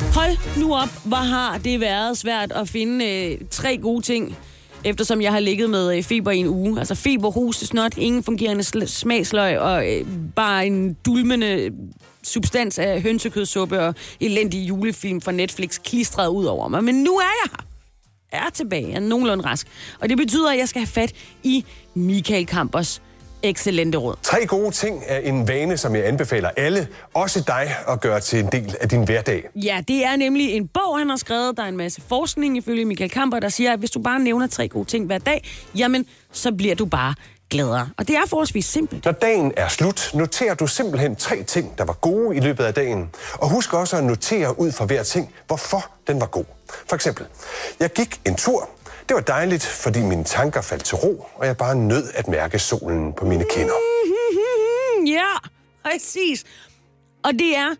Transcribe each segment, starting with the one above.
Hold nu op, hvor har det været svært at finde øh, tre gode ting, eftersom jeg har ligget med øh, feber i en uge. Altså feber, hoste, snot, ingen fungerende sl- smagsløg og øh, bare en dulmende substans af hønsekødsuppe og elendig julefilm fra Netflix klistret ud over mig. Men nu er jeg her. Er tilbage, jeg er nogenlunde rask. Og det betyder, at jeg skal have fat i Michael Kampers excellente råd. Tre gode ting er en vane, som jeg anbefaler alle, også dig, at gøre til en del af din hverdag. Ja, det er nemlig en bog, han har skrevet. Der er en masse forskning ifølge Michael Kamper, der siger, at hvis du bare nævner tre gode ting hver dag, jamen, så bliver du bare gladere. Og det er forholdsvis simpelt. Når dagen er slut, noterer du simpelthen tre ting, der var gode i løbet af dagen. Og husk også at notere ud for hver ting, hvorfor den var god. For eksempel, jeg gik en tur. Det var dejligt, fordi mine tanker faldt til ro, og jeg bare nød at mærke solen på mine kinder. Ja, præcis. Og det er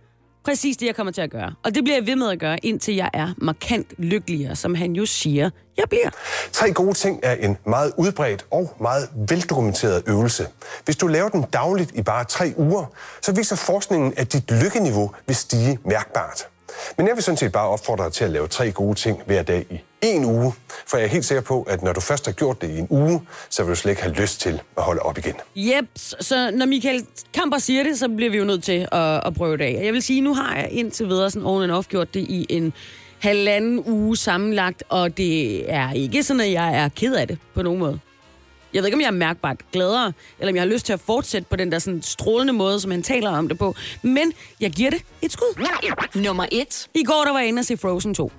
præcis det, jeg kommer til at gøre. Og det bliver jeg ved med at gøre, indtil jeg er markant lykkeligere, som han jo siger, jeg bliver. Tre gode ting er en meget udbredt og meget veldokumenteret øvelse. Hvis du laver den dagligt i bare tre uger, så viser forskningen, at dit lykkeniveau vil stige mærkbart. Men jeg vil sådan set bare opfordre dig til at lave tre gode ting hver dag i en uge, for jeg er helt sikker på, at når du først har gjort det i en uge, så vil du slet ikke have lyst til at holde op igen. Yep, så når Michael Kamper siger det, så bliver vi jo nødt til at, at prøve det af. Jeg vil sige, nu har jeg indtil videre sådan oven and off gjort det i en halvanden uge sammenlagt, og det er ikke sådan, at jeg er ked af det på nogen måde. Jeg ved ikke, om jeg er mærkbart gladere, eller om jeg har lyst til at fortsætte på den der sådan strålende måde, som han taler om det på. Men jeg giver det et skud. Nummer 1. I går der var jeg inde og se Frozen 2.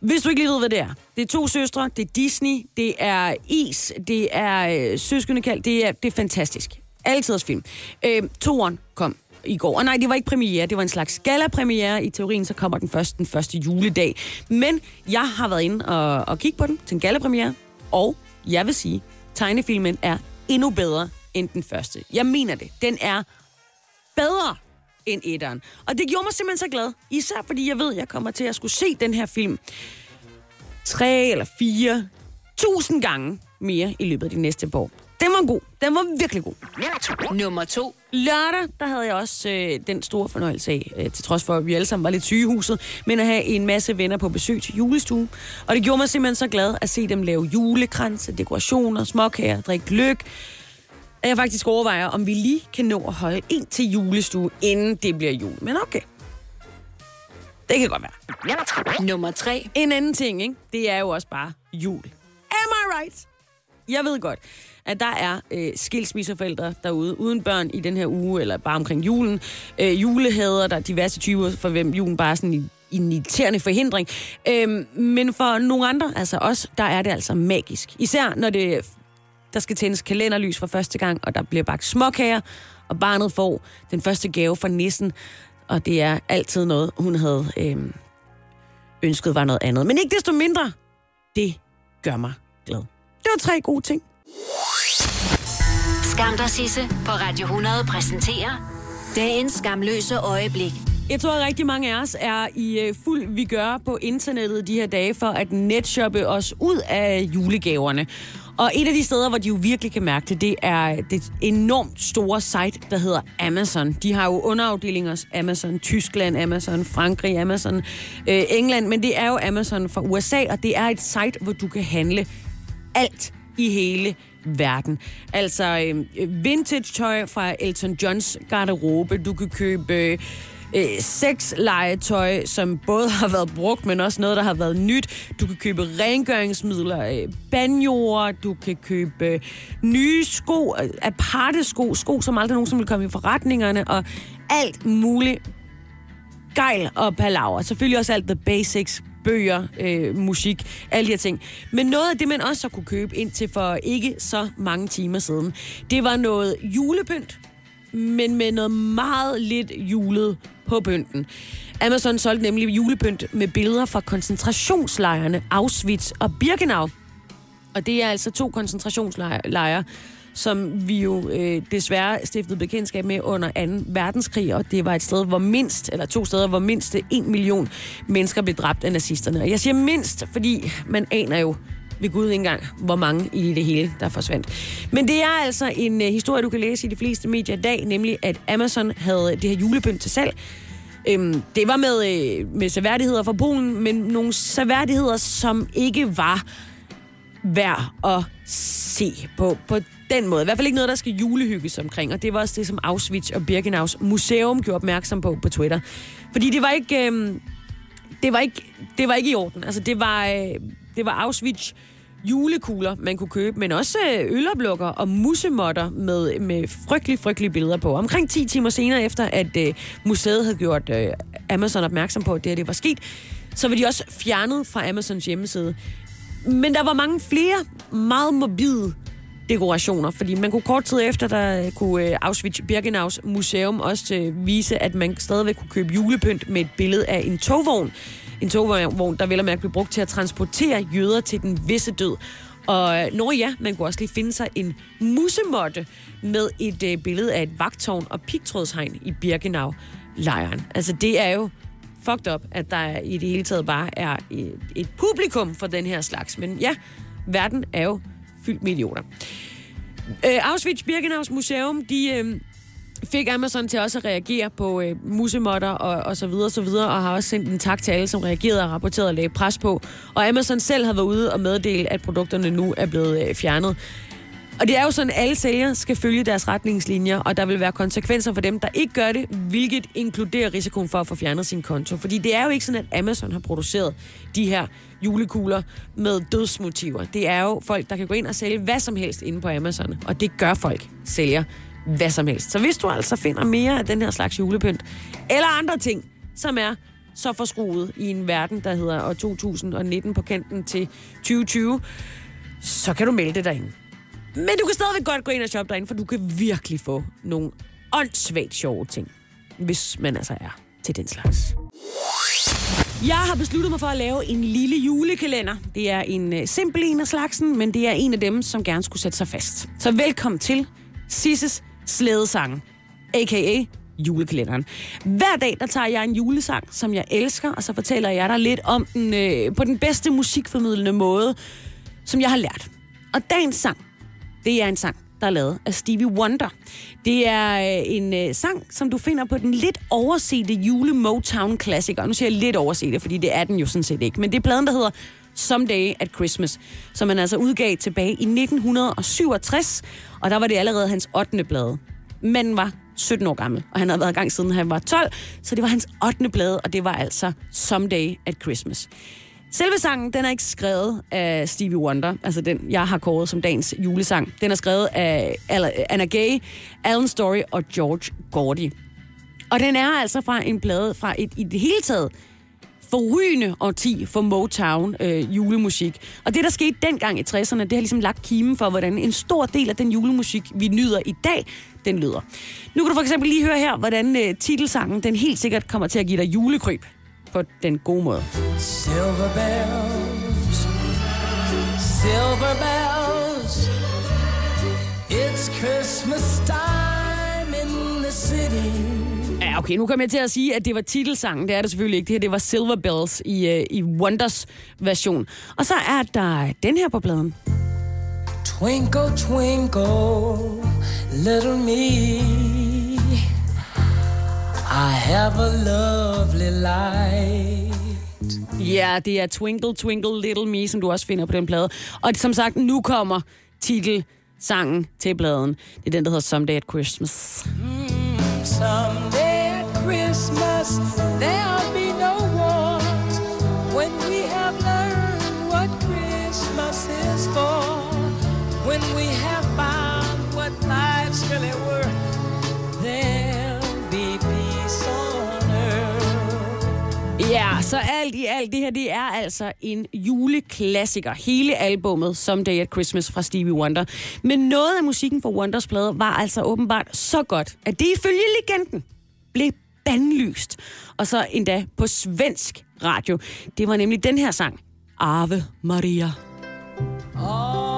Hvis du ikke lige ved, hvad det er. Det er to søstre, det er Disney, det er is, det er øh, søskendekald, det er, det er fantastisk. Altid film. Øh, toeren kom i går. Og nej, det var ikke premiere, det var en slags gala-premiere. I teorien så kommer den først den første juledag. Men jeg har været inde og, og kigge på den til en gala-premiere, og jeg vil sige, tegnefilmen er endnu bedre end den første. Jeg mener det. Den er bedre end etteren. Og det gjorde mig simpelthen så glad. Især fordi jeg ved, at jeg kommer til at skulle se den her film tre eller fire tusind gange mere i løbet af de næste par år. Den var god. Den var virkelig god. Nummer 2. Lørdag, der havde jeg også øh, den store fornøjelse af, øh, til trods for, at vi alle sammen var lidt sygehuset, men at have en masse venner på besøg til julestue. Og det gjorde mig simpelthen så glad at se dem lave julekranse, dekorationer, småkager, drikke gløk. At jeg faktisk overvejer, om vi lige kan nå at holde en til julestue, inden det bliver jul. Men okay. Det kan godt være. Nummer 3. En anden ting, ikke? det er jo også bare jul. Am I right? Jeg ved godt, at der er øh, skilsmisseforældre derude uden børn i den her uge, eller bare omkring julen. Øh, julehader, der er diverse typer, for hvem julen bare er sådan en, en irriterende forhindring. Øh, men for nogle andre, altså os, der er det altså magisk. Især når det, der skal tændes kalenderlys for første gang, og der bliver bagt småkager, og barnet får den første gave fra nissen. Og det er altid noget, hun havde øh, ønsket var noget andet. Men ikke desto mindre, det gør mig glad. Det var tre gode ting. Skam der Sisse på Radio 100 præsenterer dagens skamløse øjeblik. Jeg tror, at rigtig mange af os er i øh, fuld vi gør på internettet de her dage for at netshoppe os ud af julegaverne. Og et af de steder, hvor de jo virkelig kan mærke det, det er det enormt store site, der hedder Amazon. De har jo underafdelinger Amazon Tyskland, Amazon Frankrig, Amazon øh, England, men det er jo Amazon fra USA, og det er et site, hvor du kan handle alt i hele verden. Altså øh, vintage tøj fra Elton Johns garderobe. Du kan købe øh, sexlegetøj, som både har været brugt, men også noget, der har været nyt. Du kan købe rengøringsmidler, øh, du kan købe øh, nye sko, øh, aparte sko, sko, som aldrig nogensinde vil komme i forretningerne, og alt muligt gejl og palaver. Selvfølgelig også alt the basics, bøger, øh, musik, alle de her ting. Men noget af det, man også så kunne købe indtil for ikke så mange timer siden, det var noget julepynt. men med noget meget lidt julet på pynten. Amazon solgte nemlig julepynt med billeder fra koncentrationslejrene Auschwitz og Birkenau. Og det er altså to koncentrationslejre, som vi jo øh, desværre stiftede bekendtskab med under 2. verdenskrig, og det var et sted, hvor mindst, eller to steder, hvor mindst en million mennesker blev dræbt af nazisterne. Og jeg siger mindst, fordi man aner jo ved Gud ikke engang, hvor mange i det hele, der forsvandt. Men det er altså en øh, historie, du kan læse i de fleste medier i dag, nemlig at Amazon havde det her julepynt til salg. Øhm, det var med, øh, med seværdigheder fra Polen, men nogle seværdigheder, som ikke var værd at se på, på den måde. I hvert fald ikke noget, der skal julehygges omkring, og det var også det, som Auschwitz og Birkenaus museum gjorde opmærksom på på Twitter. Fordi det var ikke, øh, det var ikke, det var ikke i orden. Altså, det var, øh, det var Auschwitz julekugler, man kunne købe, men også øh, øloplukker og musemotter med, med frygtelige, frygtelige billeder på. Omkring 10 timer senere efter, at øh, museet havde gjort øh, Amazon opmærksom på, at det, her, det var sket, så var de også fjernet fra Amazons hjemmeside. Men der var mange flere meget morbide dekorationer, fordi man kunne kort tid efter, der øh, kunne øh, Auschwitz-Birkenaus museum også øh, vise, at man stadigvæk kunne købe julepynt med et billede af en togvogn. En togvogn, der vel og mærke blev brugt til at transportere jøder til den visse død. Og øh, når ja, man kunne også lige finde sig en musemotte med et øh, billede af et vagtårn og pigtrådshegn i Birkenau-lejren. Altså det er jo fucked up, at der i det hele taget bare er et, et publikum for den her slags. Men ja, verden er jo fyldt med idioter. Øh, Auschwitz-Birkenaus Museum, de øh, fik Amazon til også at reagere på øh, musemotter og, og så videre, så videre, og har også sendt en tak til alle, som reagerede og rapporterede og lagde pres på. Og Amazon selv har været ude og meddele, at produkterne nu er blevet øh, fjernet. Og det er jo sådan, at alle sælgere skal følge deres retningslinjer, og der vil være konsekvenser for dem, der ikke gør det, hvilket inkluderer risikoen for at få fjernet sin konto. Fordi det er jo ikke sådan, at Amazon har produceret de her julekugler med dødsmotiver. Det er jo folk, der kan gå ind og sælge hvad som helst inde på Amazon, og det gør folk, sælger hvad som helst. Så hvis du altså finder mere af den her slags julepynt, eller andre ting, som er så forskruet i en verden, der hedder år 2019 på kanten til 2020, så kan du melde det derinde. Men du kan stadigvæk godt gå ind og shoppe derinde, for du kan virkelig få nogle åndssvagt sjove ting, hvis man altså er til den slags. Jeg har besluttet mig for at lave en lille julekalender. Det er en øh, simpel en af slagsen, men det er en af dem, som gerne skulle sætte sig fast. Så velkommen til Sisses Slædesang, a.k.a. julekalenderen. Hver dag, der tager jeg en julesang, som jeg elsker, og så fortæller jeg dig lidt om den øh, på den bedste musikformidlende måde, som jeg har lært. Og dagens sang, det er en sang, der er lavet af Stevie Wonder. Det er øh, en øh, sang, som du finder på den lidt oversete jule Motown klassiker. Nu siger jeg lidt oversete, fordi det er den jo sådan set ikke. Men det er pladen, der hedder Someday at Christmas, som han altså udgav tilbage i 1967, og der var det allerede hans 8. blade. Manden var 17 år gammel, og han havde været i gang siden han var 12, så det var hans 8. blade, og det var altså Someday at Christmas. Selve sangen, den er ikke skrevet af Stevie Wonder, altså den, jeg har kåret som dagens julesang. Den er skrevet af Anna Gay, Alan Story og George Gordy. Og den er altså fra en plade fra et i det hele taget forrygende årti for Motown øh, julemusik. Og det, der skete dengang i 60'erne, det har ligesom lagt kimen for, hvordan en stor del af den julemusik, vi nyder i dag, den lyder. Nu kan du for eksempel lige høre her, hvordan øh, titelsangen, den helt sikkert kommer til at give dig julekryb på den gode måde. Silver bells, silver bells, it's Christmas time in the city. Ja, okay, nu kommer jeg til at sige, at det var titelsangen. Det er det selvfølgelig ikke. Det her, det var Silver Bells i, uh, i Wonders version. Og så er der den her på pladen. Twinkle, twinkle, little me I have a lovely light. Ja, det er Twinkle, Twinkle, Little Me, som du også finder på den plade. Og som sagt, nu kommer titelsangen til pladen. Det er den, der hedder Someday at Christmas. Mm, someday Christmas, there'll be Ja, så alt i alt, det her det er altså en juleklassiker. Hele albummet Someday at Christmas fra Stevie Wonder. Men noget af musikken for Wonders plade var altså åbenbart så godt, at det ifølge legenden blev bandlyst. Og så endda på svensk radio. Det var nemlig den her sang. Ave Maria. Ave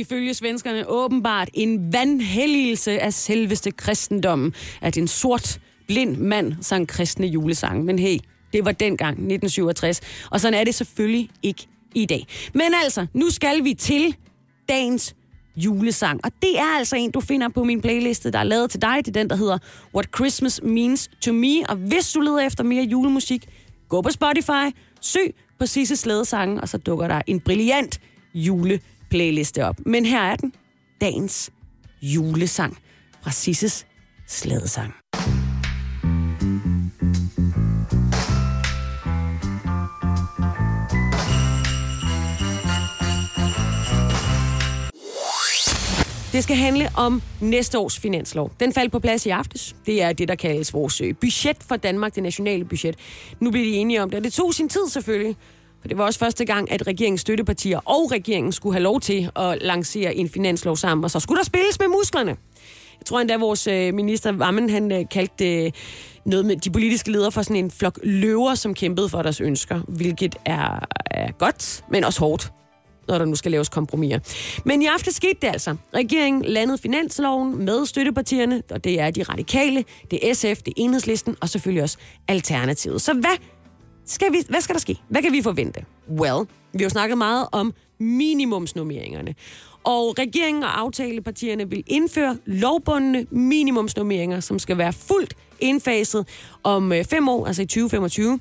ifølge svenskerne åbenbart en vandhelligelse af selveste kristendommen, at en sort, blind mand sang kristne julesange. Men hey, det var dengang, 1967, og sådan er det selvfølgelig ikke i dag. Men altså, nu skal vi til dagens julesang. Og det er altså en, du finder på min playliste, der er lavet til dig. Det er den, der hedder What Christmas Means to Me. Og hvis du leder efter mere julemusik, gå på Spotify, søg på Sisse Slædesange, og så dukker der en brilliant playliste op. Men her er den. Dagens julesang fra Sisses Slædesang. Det skal handle om næste års finanslov. Den faldt på plads i aftes. Det er det, der kaldes vores øh, budget for Danmark, det nationale budget. Nu bliver de enige om det, og det tog sin tid selvfølgelig. For det var også første gang, at regeringens støttepartier og regeringen skulle have lov til at lancere en finanslov sammen, og så skulle der spilles med musklerne. Jeg tror endda, vores øh, minister Vammen, han øh, kaldte noget med de politiske ledere for sådan en flok løver, som kæmpede for deres ønsker, hvilket er, er godt, men også hårdt når der nu skal laves kompromiser. Men i aften skete det altså. Regeringen landede finansloven med støttepartierne, og det er de radikale, det er SF, det er enhedslisten og selvfølgelig også Alternativet. Så hvad skal, vi, hvad skal der ske? Hvad kan vi forvente? Well, vi har jo snakket meget om minimumsnormeringerne. Og regeringen og aftalepartierne vil indføre lovbundne minimumsnormeringer, som skal være fuldt indfaset om øh, fem år, altså i 2025.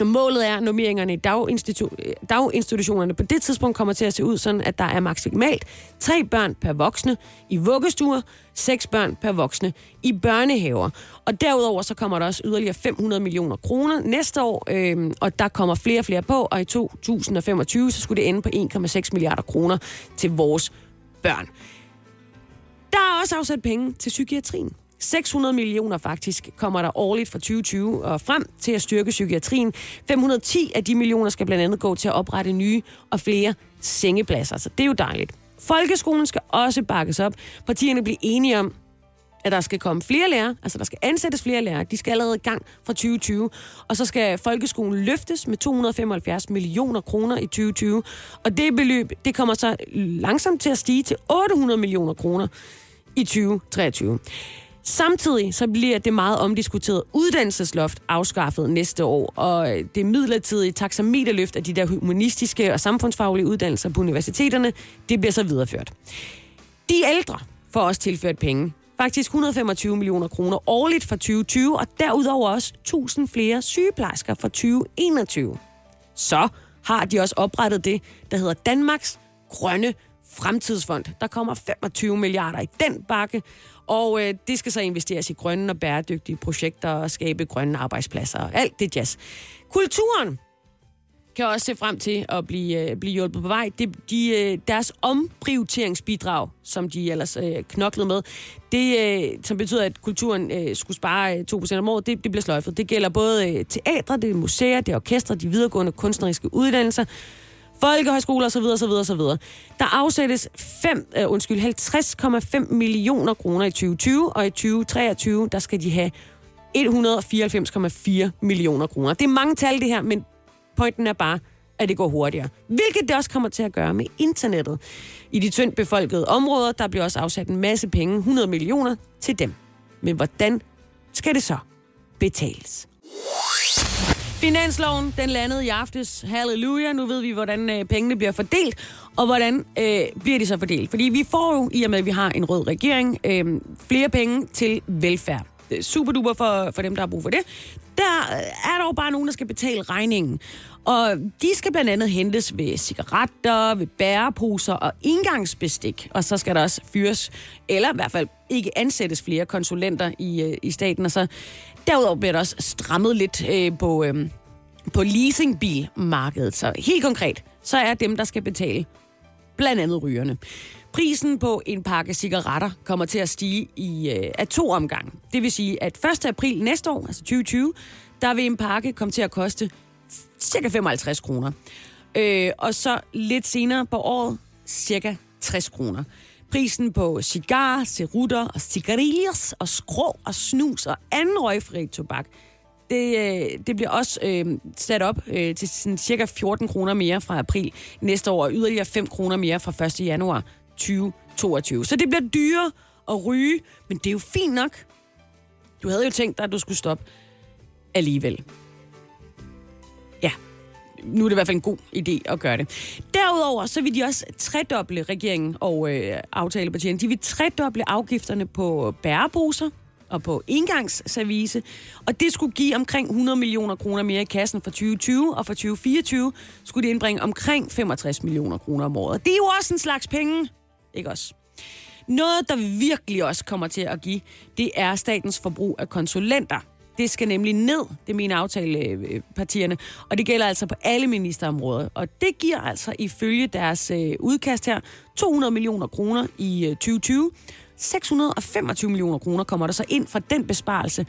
Og målet er, at normeringerne i daginstitu- daginstitutionerne på det tidspunkt kommer til at se ud sådan, at der er maksimalt tre børn per voksne i vuggestuer, seks børn per voksne i børnehaver. Og derudover så kommer der også yderligere 500 millioner kroner næste år, øh, og der kommer flere og flere på, og i 2025 så skulle det ende på 1,6 milliarder kroner til vores børn. Der er også afsat penge til psykiatrien. 600 millioner faktisk kommer der årligt fra 2020 og frem til at styrke psykiatrien. 510 af de millioner skal blandt andet gå til at oprette nye og flere sengepladser, så det er jo dejligt. Folkeskolen skal også bakkes op. Partierne bliver enige om, at der skal komme flere lærere, altså der skal ansættes flere lærere. De skal allerede i gang fra 2020. Og så skal folkeskolen løftes med 275 millioner kroner i 2020. Og det beløb, det kommer så langsomt til at stige til 800 millioner kroner i 2023. Samtidig så bliver det meget omdiskuterede uddannelsesloft afskaffet næste år, og øh, det midlertidige taxameterløft af de der humanistiske og samfundsfaglige uddannelser på universiteterne, det bliver så videreført. De ældre får også tilført penge. Faktisk 125 millioner kroner årligt fra 2020, og derudover også 1000 flere sygeplejersker fra 2021. Så har de også oprettet det, der hedder Danmarks Grønne Fremtidsfond. Der kommer 25 milliarder i den bakke, og øh, det skal så investeres i grønne og bæredygtige projekter og skabe grønne arbejdspladser og alt det jazz. Kulturen kan også se frem til at blive, øh, blive hjulpet på vej. De, de, øh, deres omprioriteringsbidrag, som de ellers øh, knoklede med, det, øh, som betyder, at kulturen øh, skulle spare øh, 2% om året, det, det bliver sløjfet. Det gælder både øh, teatre, det er museer, det er orkestre, de videregående kunstneriske uddannelser, folkehøjskoler osv. osv. osv. Der afsættes 5, øh, undskyld, 50,5 millioner kroner i 2020, og i 2023, der skal de have 194,4 millioner kroner. Det er mange tal det her, men pointen er bare, at det går hurtigere. Hvilket det også kommer til at gøre med internettet. I de tyndt befolkede områder, der bliver også afsat en masse penge, 100 millioner, til dem. Men hvordan skal det så betales? Finansloven, den landede i aftes. Halleluja. Nu ved vi, hvordan øh, pengene bliver fordelt, og hvordan øh, bliver de så fordelt. Fordi vi får jo, i og med at vi har en rød regering, øh, flere penge til velfærd. super duper for, for dem, der har brug for det. Der øh, er dog bare nogen, der skal betale regningen. Og de skal blandt andet hentes ved cigaretter, ved bæreposer og indgangsbestik. Og så skal der også fyres, eller i hvert fald ikke ansættes flere konsulenter i, øh, i staten. Og så derudover bliver der også strammet lidt øh, på, øh, på leasingbilmarkedet. Så helt konkret, så er dem, der skal betale, blandt andet rygerne. Prisen på en pakke cigaretter kommer til at stige i øh, af to omgange. Det vil sige, at 1. april næste år, altså 2020, der vil en pakke komme til at koste cirka 55 kroner. Øh, og så lidt senere på året, cirka 60 kroner. Prisen på cigar, cerutter og cigarillos og skrå og snus og anden røgfri tobak, det, øh, det bliver også øh, sat op øh, til sådan cirka 14 kroner mere fra april næste år, og yderligere 5 kroner mere fra 1. januar 2022. Så det bliver dyrere at ryge, men det er jo fint nok. Du havde jo tænkt dig, at du skulle stoppe alligevel. Nu er det i hvert fald en god idé at gøre det. Derudover så vil de også tredoble regeringen og øh, aftalepartierne. De vil tredoble afgifterne på bæreposer og på engangsservice. Og det skulle give omkring 100 millioner kroner mere i kassen for 2020, og for 2024 skulle det indbringe omkring 65 millioner kroner om året. Det er jo også en slags penge, ikke også? Noget, der virkelig også kommer til at give, det er statens forbrug af konsulenter. Det skal nemlig ned, det mener aftalepartierne, øh, øh, og det gælder altså på alle ministerområder. Og det giver altså ifølge deres øh, udkast her 200 millioner kroner i 2020. 625 millioner kroner kommer der så ind fra den besparelse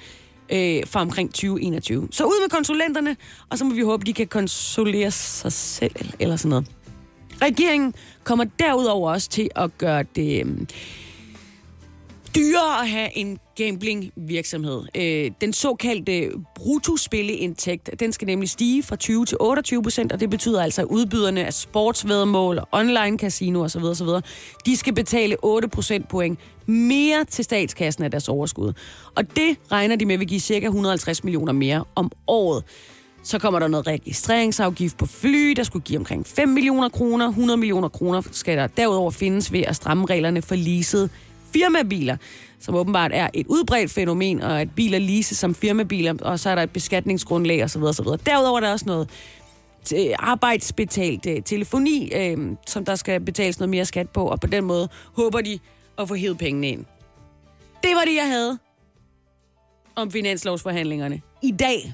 øh, fra omkring 2021. Så ud med konsulenterne, og så må vi håbe, de kan konsolere sig selv eller sådan noget. Regeringen kommer derudover også til at gøre det øh, dyrere at have en gambling-virksomhed. Øh, den såkaldte bruttospilleindtægt, den skal nemlig stige fra 20 til 28 procent, og det betyder altså, at udbyderne af sportsvedmål og online casino osv. osv., de skal betale 8 procentpoint mere til statskassen af deres overskud. Og det regner de med vil give cirka 150 millioner mere om året. Så kommer der noget registreringsafgift på fly, der skulle give omkring 5 millioner kroner. 100 millioner kroner skal der derudover findes ved at stramme reglerne for leasede firmabiler, som åbenbart er et udbredt fænomen, og at biler leases som firmabiler, og så er der et beskatningsgrundlag osv. osv. Derudover er der også noget arbejdsbetalt øh, telefoni, øh, som der skal betales noget mere skat på, og på den måde håber de at få hævet pengene ind. Det var det, jeg havde om finanslovsforhandlingerne i dag.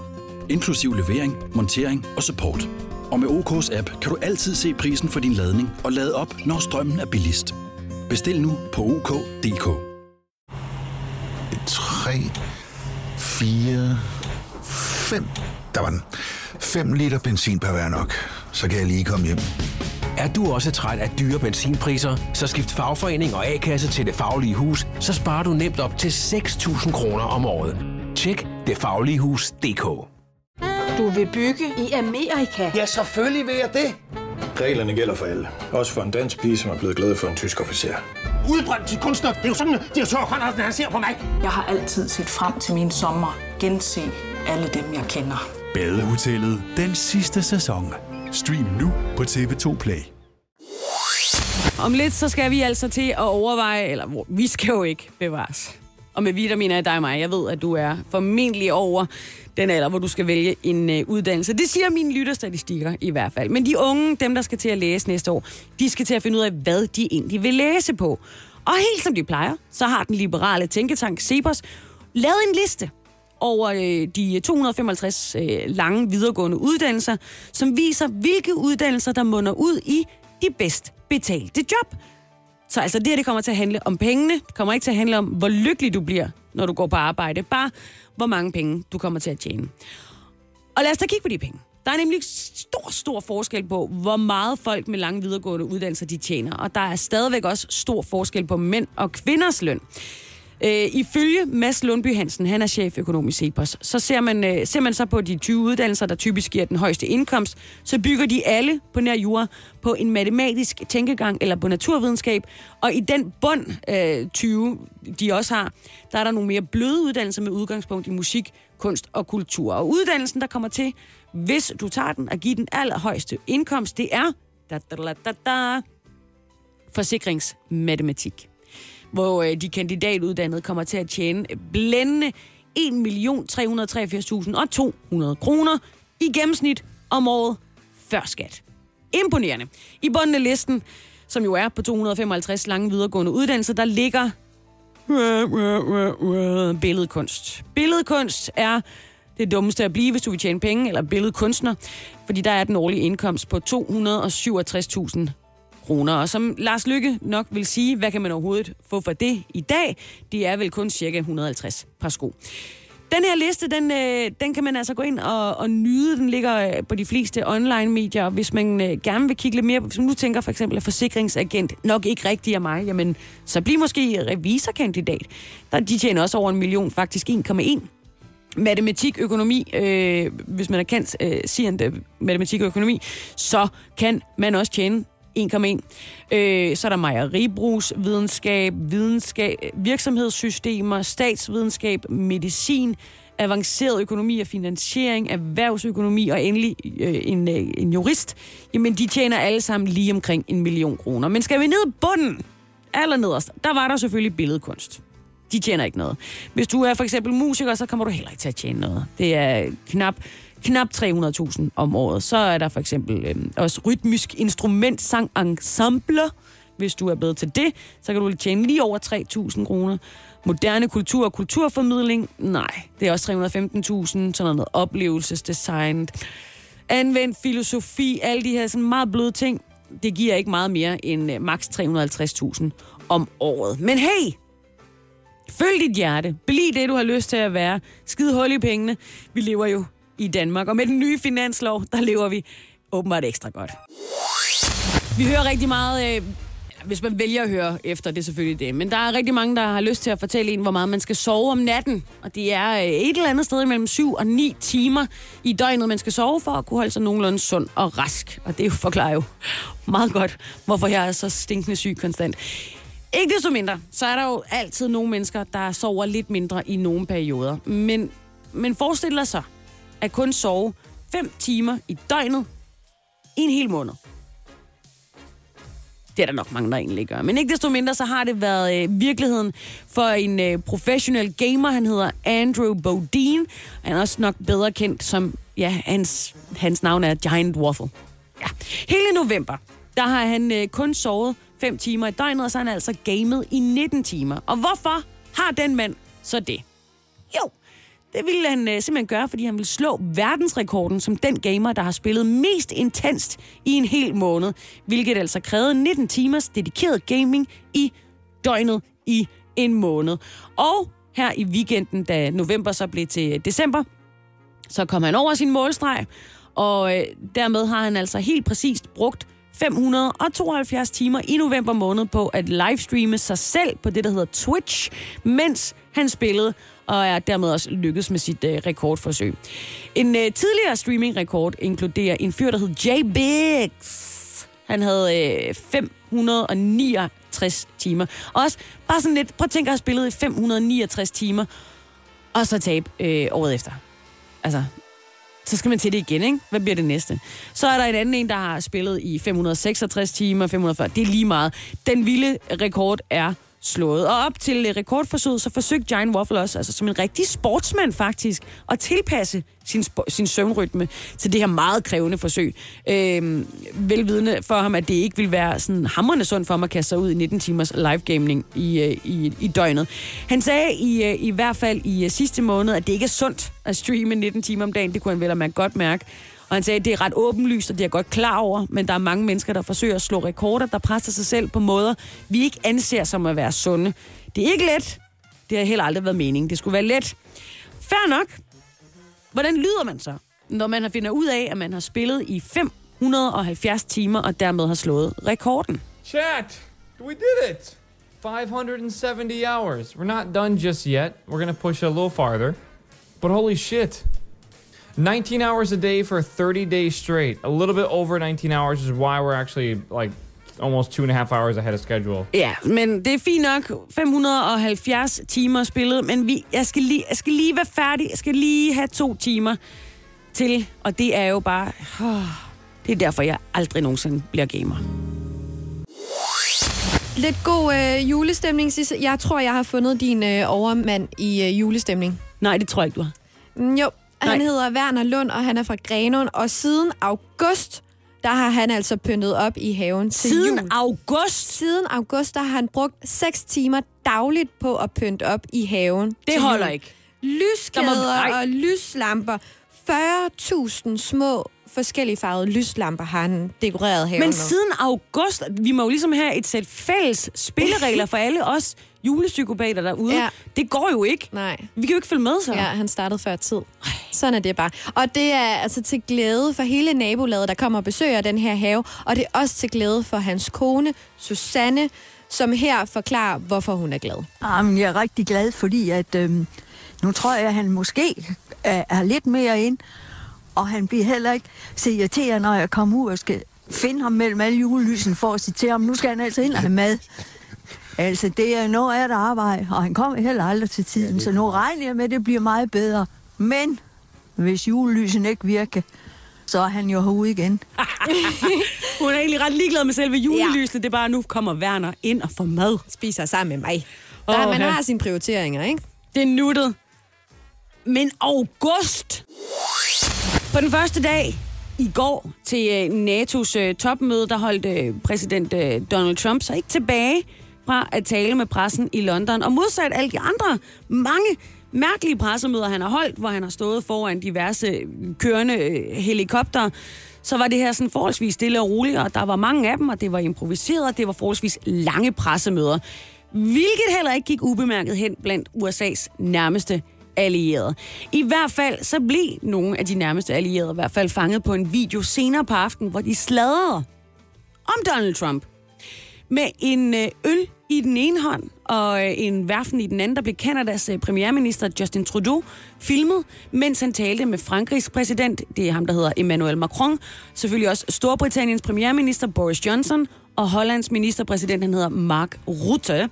inklusiv levering, montering og support. Og med OK's app kan du altid se prisen for din ladning og lade op, når strømmen er billigst. Bestil nu på OK.dk. 3, 4, 5. Der var den. 5 liter benzin per hver nok. Så kan jeg lige komme hjem. Er du også træt af dyre benzinpriser, så skift fagforening og A-kasse til Det Faglige Hus, så sparer du nemt op til 6.000 kroner om året. Tjek detfagligehus.dk Du vil bygge i Amerika? Ja, selvfølgelig vil jeg det. Reglerne gælder for alle. Også for en dansk pige, som er blevet glad for en tysk officer. Udbrændt til kunstner. Det er jo sådan, at de har tørt, han ser på mig. Jeg har altid set frem til min sommer. Gense alle dem, jeg kender. Badehotellet den sidste sæson. Stream nu på TV2 Play. Om lidt, så skal vi altså til at overveje, eller hvor- vi skal jo ikke bevares. Og med vitaminer mener jeg dig og mig. Jeg ved, at du er formentlig over den alder, hvor du skal vælge en øh, uddannelse. Det siger mine lytterstatistikker i hvert fald. Men de unge, dem der skal til at læse næste år, de skal til at finde ud af, hvad de egentlig vil læse på. Og helt som de plejer, så har den liberale tænketank Cepos lavet en liste over øh, de 255 øh, lange videregående uddannelser, som viser, hvilke uddannelser, der munder ud i de bedst betalte job. Så altså det her, det kommer til at handle om pengene. Det kommer ikke til at handle om, hvor lykkelig du bliver, når du går på arbejde. Bare, hvor mange penge du kommer til at tjene. Og lad os da kigge på de penge. Der er nemlig stor, stor forskel på, hvor meget folk med lange videregående uddannelser de tjener. Og der er stadigvæk også stor forskel på mænd og kvinders løn. Øh, ifølge Mads Lundby Hansen, han er cheføkonom i Cepos, så ser man, øh, ser man så på de 20 uddannelser, der typisk giver den højeste indkomst, så bygger de alle på nær jura på en matematisk tænkegang eller på naturvidenskab. Og i den bund øh, 20, de også har, der er der nogle mere bløde uddannelser med udgangspunkt i musik, kunst og kultur. Og uddannelsen, der kommer til, hvis du tager den og giver den allerhøjeste indkomst, det er da, da, da, da, da, forsikringsmatematik hvor øh, de kandidatuddannede kommer til at tjene blændende 1.383.200 kroner i gennemsnit om året før skat. Imponerende. I bunden af listen, som jo er på 255 lange videregående uddannelser, der ligger øh, øh, øh, billedkunst. Billedkunst er det dummeste at blive, hvis du vil tjene penge, eller billedkunstner, fordi der er den årlige indkomst på 267.000 kroner. Og som Lars Lykke nok vil sige, hvad kan man overhovedet få for det i dag? Det er vel kun cirka 150 par sko. Den her liste, den, øh, den kan man altså gå ind og, og nyde. Den ligger øh, på de fleste online-medier. Hvis man øh, gerne vil kigge lidt mere, hvis man nu tænker for eksempel, at forsikringsagent nok ikke rigtig er mig, jamen, så bliv måske revisorkandidat. Der, de tjener også over en million, faktisk 1,1 matematik, økonomi, øh, hvis man er kendt øh, siger øh, matematik og økonomi, så kan man også tjene 1,1. Øh, så er der mejeribrugsvidenskab, videnskab, virksomhedssystemer, statsvidenskab, medicin, avanceret økonomi og finansiering, erhvervsøkonomi og endelig øh, en, øh, en jurist. Jamen, de tjener alle sammen lige omkring en million kroner. Men skal vi ned bunden, allernederst, der var der selvfølgelig billedkunst. De tjener ikke noget. Hvis du er for eksempel musiker, så kommer du heller ikke til at tjene noget. Det er knap knap 300.000 om året. Så er der for eksempel øh, også rytmisk instrument, sang, ensemble. Hvis du er bedre til det, så kan du tjene lige over 3.000 kroner. Moderne kultur og kulturformidling, nej, det er også 315.000. Sådan noget oplevelsesdesign, anvendt filosofi, alle de her sådan meget bløde ting. Det giver ikke meget mere end øh, maks 350.000 om året. Men hey, følg dit hjerte. Bliv det, du har lyst til at være. Skid hul i pengene. Vi lever jo i Danmark. Og med den nye finanslov, der lever vi åbenbart ekstra godt. Vi hører rigtig meget... Øh, hvis man vælger at høre efter, det er selvfølgelig det. Men der er rigtig mange, der har lyst til at fortælle en, hvor meget man skal sove om natten. Og det er øh, et eller andet sted mellem 7 og 9 timer i døgnet, man skal sove for at kunne holde sig nogenlunde sund og rask. Og det forklarer jo meget godt, hvorfor jeg er så stinkende syg konstant. Ikke desto mindre, så er der jo altid nogle mennesker, der sover lidt mindre i nogle perioder. Men, men forestil dig så, at kun sove 5 timer i døgnet i en hel måned. Det er der nok mange, der egentlig gør. Men ikke desto mindre, så har det været øh, virkeligheden for en øh, professionel gamer. Han hedder Andrew Bodine. Han er også nok bedre kendt som, ja, hans, hans navn er Giant Waffle. Ja. Hele november, der har han øh, kun sovet 5 timer i døgnet, og så har han altså gamet i 19 timer. Og hvorfor har den mand så det? Jo, det ville han øh, simpelthen gøre, fordi han ville slå verdensrekorden som den gamer, der har spillet mest intenst i en hel måned, hvilket altså krævede 19 timers dedikeret gaming i døgnet i en måned. Og her i weekenden, da november så blev til december, så kom han over sin målstreg, og øh, dermed har han altså helt præcist brugt 572 timer i november måned på at livestreame sig selv på det, der hedder Twitch, mens han spillede og er dermed også lykkedes med sit øh, rekordforsøg. En øh, tidligere streaming-rekord inkluderer en fyr, der hed Jay Biggs. Han havde øh, 569 timer. Også bare sådan lidt, prøv at tænke at have spillet i 569 timer, og så tabe øh, året efter. Altså, så skal man til det igen, ikke? Hvad bliver det næste? Så er der en anden en, der har spillet i 566 timer, 540. Det er lige meget. Den vilde rekord er slået. Og op til øh, rekordforsøget, så forsøgte Giant Waffle også, altså som en rigtig sportsmand faktisk, at tilpasse sin, sin søvnrytme til det her meget krævende forsøg. Øh, velvidende for ham, at det ikke vil være sådan hammerende sundt for ham at kaste sig ud i 19 timers live gaming i, øh, i, i døgnet. Han sagde i, øh, i hvert fald i sidste måned, at det ikke er sundt at streame 19 timer om dagen. Det kunne han vel at man godt mærke. Og han sagde, at det er ret åbenlyst, og det er jeg godt klar over, men der er mange mennesker, der forsøger at slå rekorder, der presser sig selv på måder, vi ikke anser som at være sunde. Det er ikke let. Det har heller aldrig været meningen. Det skulle være let. Fair nok. Hvordan lyder man så, når man har finder ud af, at man har spillet i 570 timer, og dermed har slået rekorden? Chat, we did it! 570 hours. We're not done just yet. We're going to push a little farther. But holy shit. 19 hours a day for 30 days straight. A little bit over 19 hours is why we're actually like almost two and a half hours ahead of schedule. Ja, men det er fint nok. 570 timer spillet, men vi, jeg, skal lige, jeg skal lige være færdig. Jeg skal lige have to timer til, og det er jo bare... Oh, det er derfor, jeg aldrig nogensinde bliver gamer. Lidt god øh, julestemning, Sisse. Jeg tror, jeg har fundet din øh, overmand i øh, julestemning. Nej, det tror jeg ikke, du har. Mm, jo, han Nej. hedder Werner Lund, og han er fra Grenåen. Og siden august, der har han altså pyntet op i haven til Siden jul. august? Siden august, der har han brugt 6 timer dagligt på at pynte op i haven. Det holder jul. ikke. Lyskæder Der må- og lyslamper. 40.000 små forskellige farvede lyslamper har han dekoreret haven Men siden august, vi må jo ligesom have et sæt fælles spilleregler for alle os julepsykopater derude. Ja. Det går jo ikke. Nej. Vi kan jo ikke følge med så. Ja, han startede før tid. Sådan er det bare. Og det er altså til glæde for hele nabolaget, der kommer og besøger den her have. Og det er også til glæde for hans kone, Susanne, som her forklarer, hvorfor hun er glad. Jamen, jeg er rigtig glad, fordi at, øhm, nu tror jeg, at han måske er, er lidt mere ind, og han bliver heller ikke så irriteret, når jeg kommer ud og skal finde ham mellem alle julelysen for at sige til ham, nu skal han altså ind og have mad. Altså, det er noget af et arbejde, og han kommer heller aldrig til tiden, så nu regner jeg med, at det bliver meget bedre. Men hvis julelysen ikke virker, så er han jo herude igen. Hun er egentlig ret ligeglad med selve julelysene. Det er bare, nu kommer Werner ind og får mad. Spiser sammen med mig. Der, Åh, man ja. har sine prioriteringer, ikke? Det er nuttet. Men august! På den første dag i går til øh, NATO's øh, topmøde, der holdt øh, præsident Donald Trump sig ikke tilbage fra at tale med pressen i London. Og modsat alle de andre mange mærkelige pressemøder, han har holdt, hvor han har stået foran diverse øh, kørende øh, helikopter, så var det her sådan forholdsvis stille og roligt, og der var mange af dem, og det var improviseret, og det var forholdsvis lange pressemøder. Hvilket heller ikke gik ubemærket hen blandt USA's nærmeste allierede. I hvert fald så blev nogle af de nærmeste allierede i hvert fald fanget på en video senere på aftenen, hvor de sladrede om Donald Trump. Med en øh, øl i den ene hånd og øh, en værfen i den anden, der blev Kanadas øh, premierminister Justin Trudeau filmet, mens han talte med Frankrigs præsident, det er ham, der hedder Emmanuel Macron, selvfølgelig også Storbritanniens premierminister Boris Johnson, og Hollands ministerpræsident, han hedder Mark Rutte.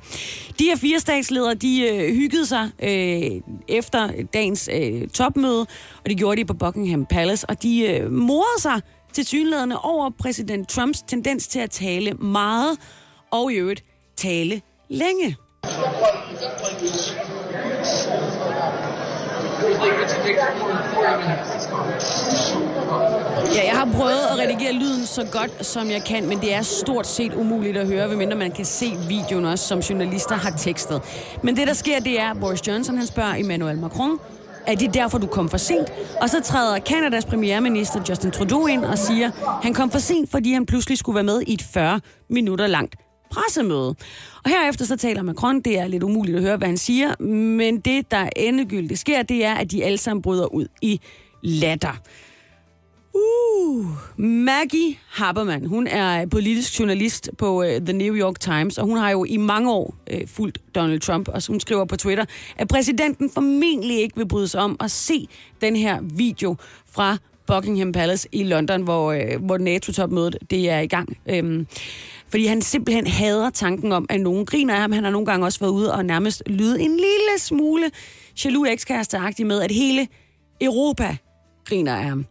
De her fire statsledere, de øh, hyggede sig øh, efter dagens øh, topmøde, og det gjorde de på Buckingham Palace, og de øh, morede sig til synlædende over præsident Trumps tendens til at tale meget, og i øvrigt tale længe. Ja, jeg har prøvet at redigere lyden så godt, som jeg kan, men det er stort set umuligt at høre, medmindre man kan se videoen også, som journalister har tekstet. Men det, der sker, det er, at Boris Johnson han spørger Emmanuel Macron, er det derfor, du kom for sent? Og så træder Kanadas premierminister Justin Trudeau ind og siger, han kom for sent, fordi han pludselig skulle være med i et 40 minutter langt pressemøde. Og herefter så taler Macron, det er lidt umuligt at høre, hvad han siger, men det, der endegyldigt sker, det er, at de alle sammen bryder ud i latter. Uh, Maggie Haberman, hun er politisk journalist på uh, The New York Times, og hun har jo i mange år uh, fulgt Donald Trump, og hun skriver på Twitter, at præsidenten formentlig ikke vil bryde sig om at se den her video fra Buckingham Palace i London, hvor, uh, hvor NATO-topmødet det er i gang. Uh, fordi han simpelthen hader tanken om, at nogen griner af ham. Han har nogle gange også været ude og nærmest lyde en lille smule jaloux ekskæresteagtig med, at hele Europa griner af ham.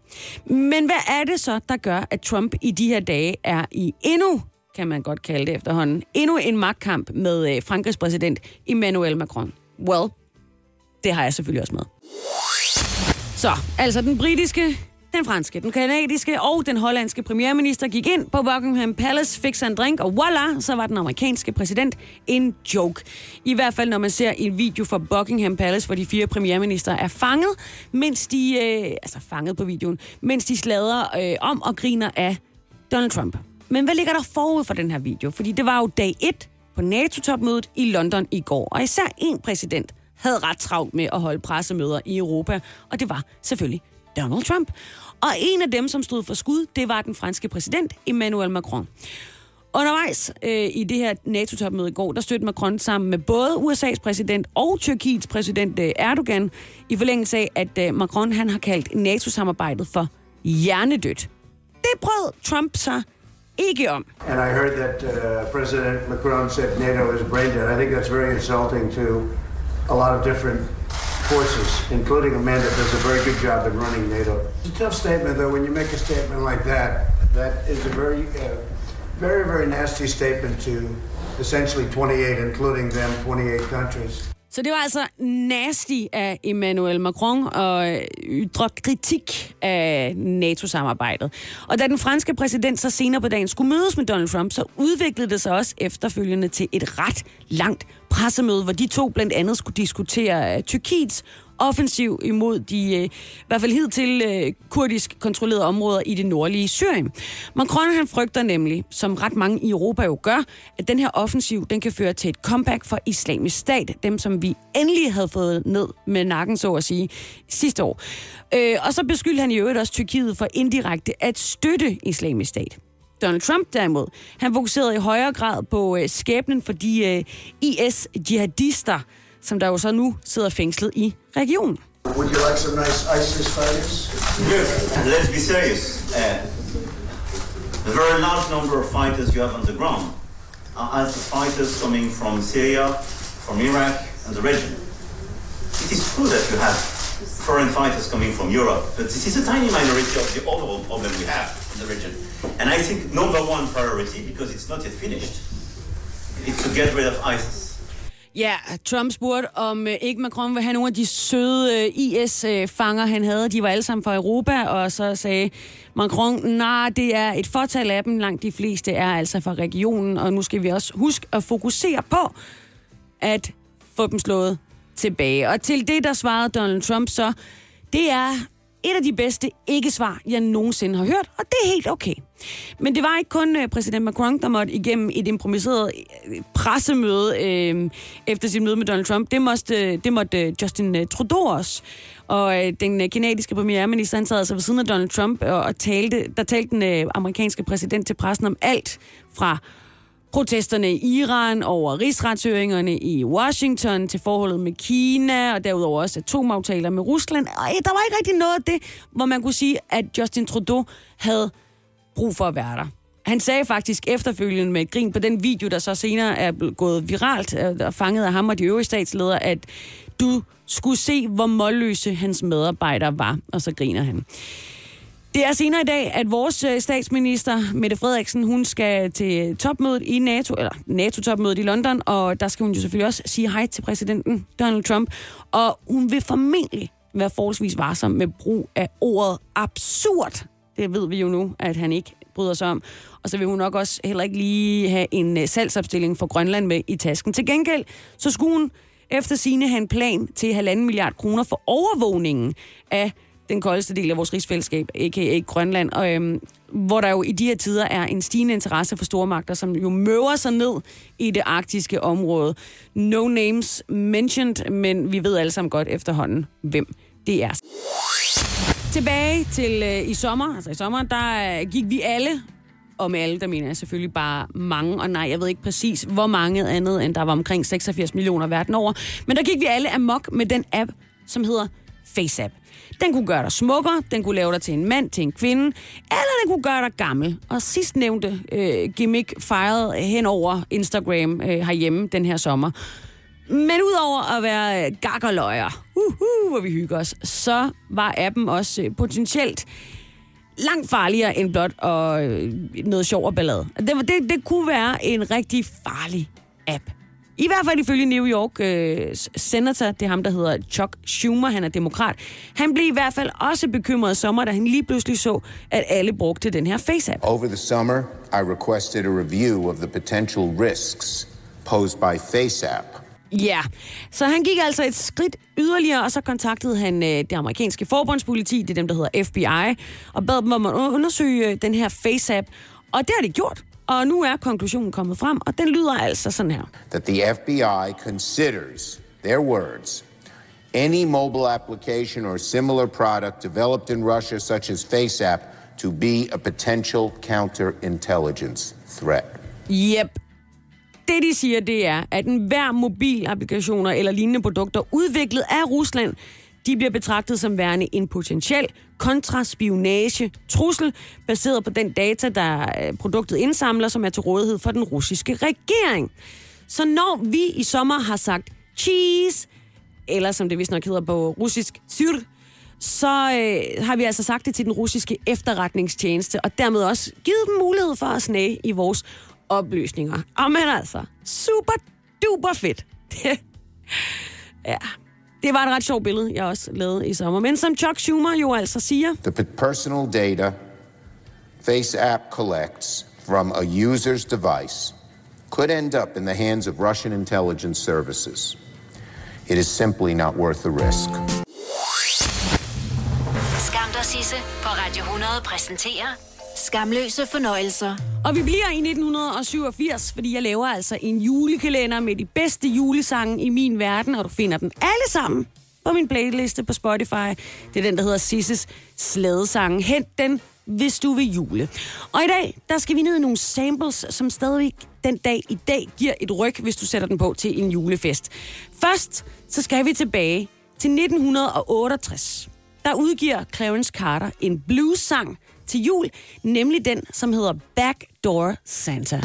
Men hvad er det så, der gør, at Trump i de her dage er i endnu, kan man godt kalde det efterhånden, endnu en magtkamp med øh, Frankrigs præsident Emmanuel Macron? Well, det har jeg selvfølgelig også med. Så, altså den britiske, den franske, den kanadiske og den hollandske premierminister gik ind på Buckingham Palace, fik sig en drink, og voila, så var den amerikanske præsident en joke. I hvert fald, når man ser en video fra Buckingham Palace, hvor de fire premierminister er fanget, mens de, øh, altså fanget på videoen, mens de slader øh, om og griner af Donald Trump. Men hvad ligger der forud for den her video? Fordi det var jo dag 1 på NATO-topmødet i London i går, og især en præsident havde ret travlt med at holde pressemøder i Europa, og det var selvfølgelig Donald Trump. Og en af dem, som stod for skud, det var den franske præsident Emmanuel Macron. Undervejs øh, i det her NATO-topmøde i går, der støttede Macron sammen med både USA's præsident og Tyrkiets præsident øh, Erdogan, i forlængelse af, at øh, Macron han har kaldt NATO-samarbejdet for hjernedødt. Det brød Trump sig ikke om. And I heard that uh, President Macron said NATO is brain dead. I think that's very insulting to a lot of different forces, including a man that does a very good job in running NATO. It's a tough statement, though, when you make a statement like that. That is a very, uh, very, very nasty statement to essentially 28, including them, 28 countries. Så det var altså nasty af Emmanuel Macron at ytre øh, kritik af NATO-samarbejdet. Og da den franske præsident så senere på dagen skulle mødes med Donald Trump, så udviklede det sig også efterfølgende til et ret langt pressemøde, hvor de to blandt andet skulle diskutere øh, Tyrkiets offensiv imod de, øh, i hvert fald hidtil øh, kurdisk kontrollerede områder i det nordlige Syrien. Macron han frygter nemlig, som ret mange i Europa jo gør, at den her offensiv den kan føre til et comeback for islamisk stat, dem som vi endelig havde fået ned med nakken, så at sige, sidste år. Øh, og så beskyldte han i øvrigt også Tyrkiet for indirekte at støtte islamisk stat. Donald Trump derimod, han fokuserede i højere grad på øh, skæbnen for de øh, IS-jihadister, som der jo så nu sidder fængslet i regionen. Would you like some nice ISIS fighters? Look, let's be serious. Uh, the very large number of fighters you have on the ground are ISIS fighters coming from Syria, from Iraq, and the region. It is true that you have foreign fighters coming from Europe, but this is a tiny minority of the overall problem we have the region. And I think number one priority, because it's not yet finished, is to get rid of ISIS. Ja, Trump spurgte, om øh, ikke Macron vil have nogle af de søde øh, IS-fanger, han havde. De var alle sammen fra Europa, og så sagde Macron, nej, det er et fortal af dem. Langt de fleste er altså fra regionen, og nu skal vi også huske at fokusere på at få dem slået tilbage. Og til det, der svarede Donald Trump så, det er et af de bedste ikke-svar, jeg nogensinde har hørt, og det er helt okay. Men det var ikke kun øh, præsident Macron, der måtte igennem et improviseret øh, pressemøde øh, efter sit møde med Donald Trump. Det måtte, øh, det måtte øh, Justin øh, Trudeau også. Og øh, den øh, kanadiske premierminister, han sad altså ved siden af Donald Trump og, og talte, der talte den øh, amerikanske præsident til pressen om alt fra protesterne i Iran, over rigsretshøringerne i Washington, til forholdet med Kina, og derudover også atomaftaler med Rusland. Ej, der var ikke rigtig noget af det, hvor man kunne sige, at Justin Trudeau havde brug for at være der. Han sagde faktisk efterfølgende med et grin på den video, der så senere er gået viralt øh, og fanget af ham og de øvrige statsledere, at du skulle se, hvor målløse hans medarbejdere var, og så griner han. Det er senere i dag, at vores øh, statsminister, Mette Frederiksen, hun skal til topmødet i NATO, eller NATO-topmødet i London, og der skal hun jo selvfølgelig også sige hej til præsidenten Donald Trump. Og hun vil formentlig være forholdsvis varsom med brug af ordet absurd. Det ved vi jo nu, at han ikke bryder sig om. Og så vil hun nok også heller ikke lige have en øh, salgsopstilling for Grønland med i tasken. Til gengæld, så skulle hun efter sine have en plan til halvanden milliard kroner for overvågningen af den koldeste del af vores rigsfællesskab, a.k.a. Grønland, og, øhm, hvor der jo i de her tider er en stigende interesse for stormagter, som jo møver sig ned i det arktiske område. No names mentioned, men vi ved alle sammen godt efterhånden, hvem det er. Tilbage til øh, i sommer, altså i sommer, der øh, gik vi alle, og med alle, der mener jeg selvfølgelig bare mange, og nej, jeg ved ikke præcis, hvor mange andet, end der var omkring 86 millioner verden over, men der gik vi alle amok med den app, som hedder FaceApp. Den kunne gøre dig smukkere, den kunne lave dig til en mand, til en kvinde, eller den kunne gøre dig gammel. Og sidst nævnte øh, gimmick fejrede hen over Instagram øh, herhjemme den her sommer. Men udover at være øh, gakkerløjer, uh, uhuh, hvor vi hygger os, så var appen også øh, potentielt langt farligere end blot og, øh, noget sjov og ballade. Det, det, det kunne være en rigtig farlig app. I hvert fald ifølge New York øh, senator, det er ham, der hedder Chuck Schumer, han er demokrat. Han blev i hvert fald også bekymret sommer, da han lige pludselig så, at alle brugte den her FaceApp. Over the summer, I requested a review of the potential risks posed by FaceApp. Ja, så han gik altså et skridt yderligere, og så kontaktede han øh, det amerikanske forbundspoliti, det er dem, der hedder FBI, og bad dem om at undersøge øh, den her FaceApp. Og det har de gjort. Og nu er konklusionen kommet frem, og den lyder altså sådan her. That the FBI considers, their words, any mobile application or similar product developed in Russia, such as FaceApp, to be a potential counterintelligence threat. Yep. Det, de siger, det er, at enhver mobilapplikationer eller lignende produkter udviklet af Rusland, de bliver betragtet som værende en potentiel kontraspionage trussel, baseret på den data, der øh, produktet indsamler, som er til rådighed for den russiske regering. Så når vi i sommer har sagt cheese, eller som det vist nok hedder på russisk, syr, så øh, har vi altså sagt det til den russiske efterretningstjeneste, og dermed også givet dem mulighed for at snage i vores oplysninger. Og men altså, super duper fedt. ja, det var et ret sjovt billede, jeg også lavede i sommer. Men som Chuck Schumer jo altså siger... The personal data FaceApp collects from a user's device could end up in the hands of Russian intelligence services. It is simply not worth the risk. Skam dig, Sisse på Radio 100 præsenterer Skamløse fornøjelser. Og vi bliver i 1987, fordi jeg laver altså en julekalender med de bedste julesange i min verden, og du finder dem alle sammen på min playliste på Spotify. Det er den, der hedder Sisses Slædesange. Hent den, hvis du vil jule. Og i dag, der skal vi ned i nogle samples, som stadigvæk den dag i dag giver et ryg, hvis du sætter den på til en julefest. Først, så skal vi tilbage til 1968. Der udgiver Clarence Carter en blues-sang til jul, nemlig den, som hedder Backdoor Santa.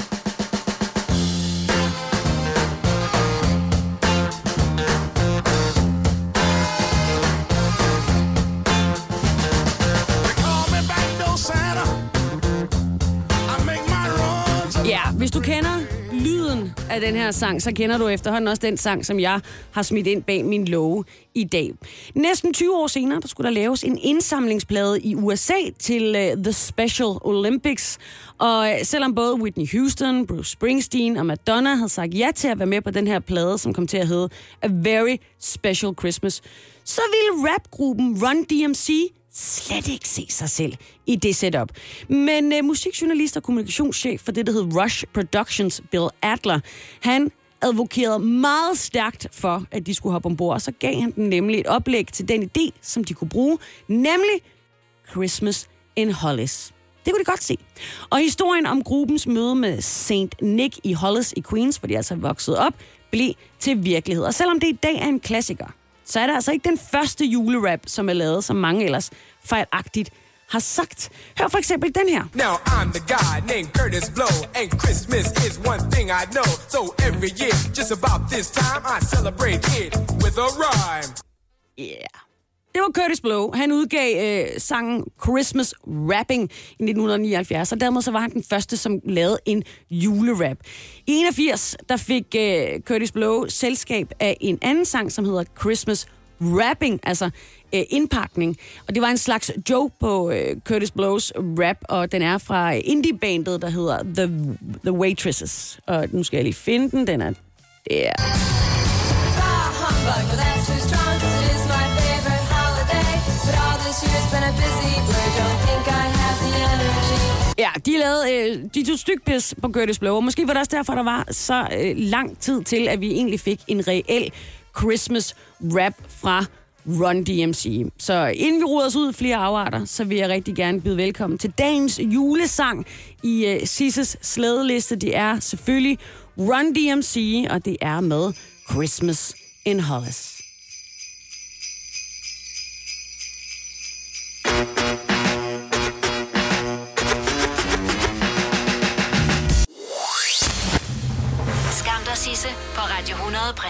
Ja, hvis du kender lyden af den her sang, så kender du efterhånden også den sang, som jeg har smidt ind bag min låge i dag. Næsten 20 år senere, der skulle der laves en indsamlingsplade i USA til uh, The Special Olympics. Og øh, selvom både Whitney Houston, Bruce Springsteen og Madonna havde sagt ja til at være med på den her plade, som kom til at hedde A Very Special Christmas, så ville rapgruppen Run DMC slet ikke se sig selv i det setup. Men øh, musikjournalist og kommunikationschef for det, der hed Rush Productions, Bill Adler, han advokerede meget stærkt for, at de skulle hoppe ombord, og så gav han dem nemlig et oplæg til den idé, som de kunne bruge, nemlig Christmas in Hollis. Det kunne de godt se. Og historien om gruppens møde med St. Nick i Hollis i Queens, hvor de altså voksede op, blev til virkelighed. Og selvom det i dag er en klassiker, så er det altså ikke den første julerap, som er lavet, som mange ellers fejlagtigt har sagt. Hør for eksempel den her. Now I'm the guy named Curtis Blow, and Christmas is one thing I know. So every year, just about this time, I celebrate it with a rhyme. Yeah. Det var Curtis Blow. Han udgav øh, sangen Christmas Rapping i 1979, og dermed så var han den første, som lavede en julerap. I 81, der fik øh, Curtis Blow selskab af en anden sang, som hedder Christmas Rapping, altså øh, indpakning. Og det var en slags joke på øh, Curtis Blows rap, og den er fra indie-bandet, der hedder The, The Waitresses. Og nu skal jeg lige finde den. Den er der. Yeah. Ja, de lavede, øh, de tog stykpis på Curtis Blow, og måske var det også derfor, der var så øh, lang tid til, at vi egentlig fik en reel Christmas rap fra Run DMC. Så inden vi ruder os ud flere afarter, så vil jeg rigtig gerne byde velkommen til dagens julesang i øh, Sisses slædeliste. Det er selvfølgelig Run DMC, og det er med Christmas in Hollis.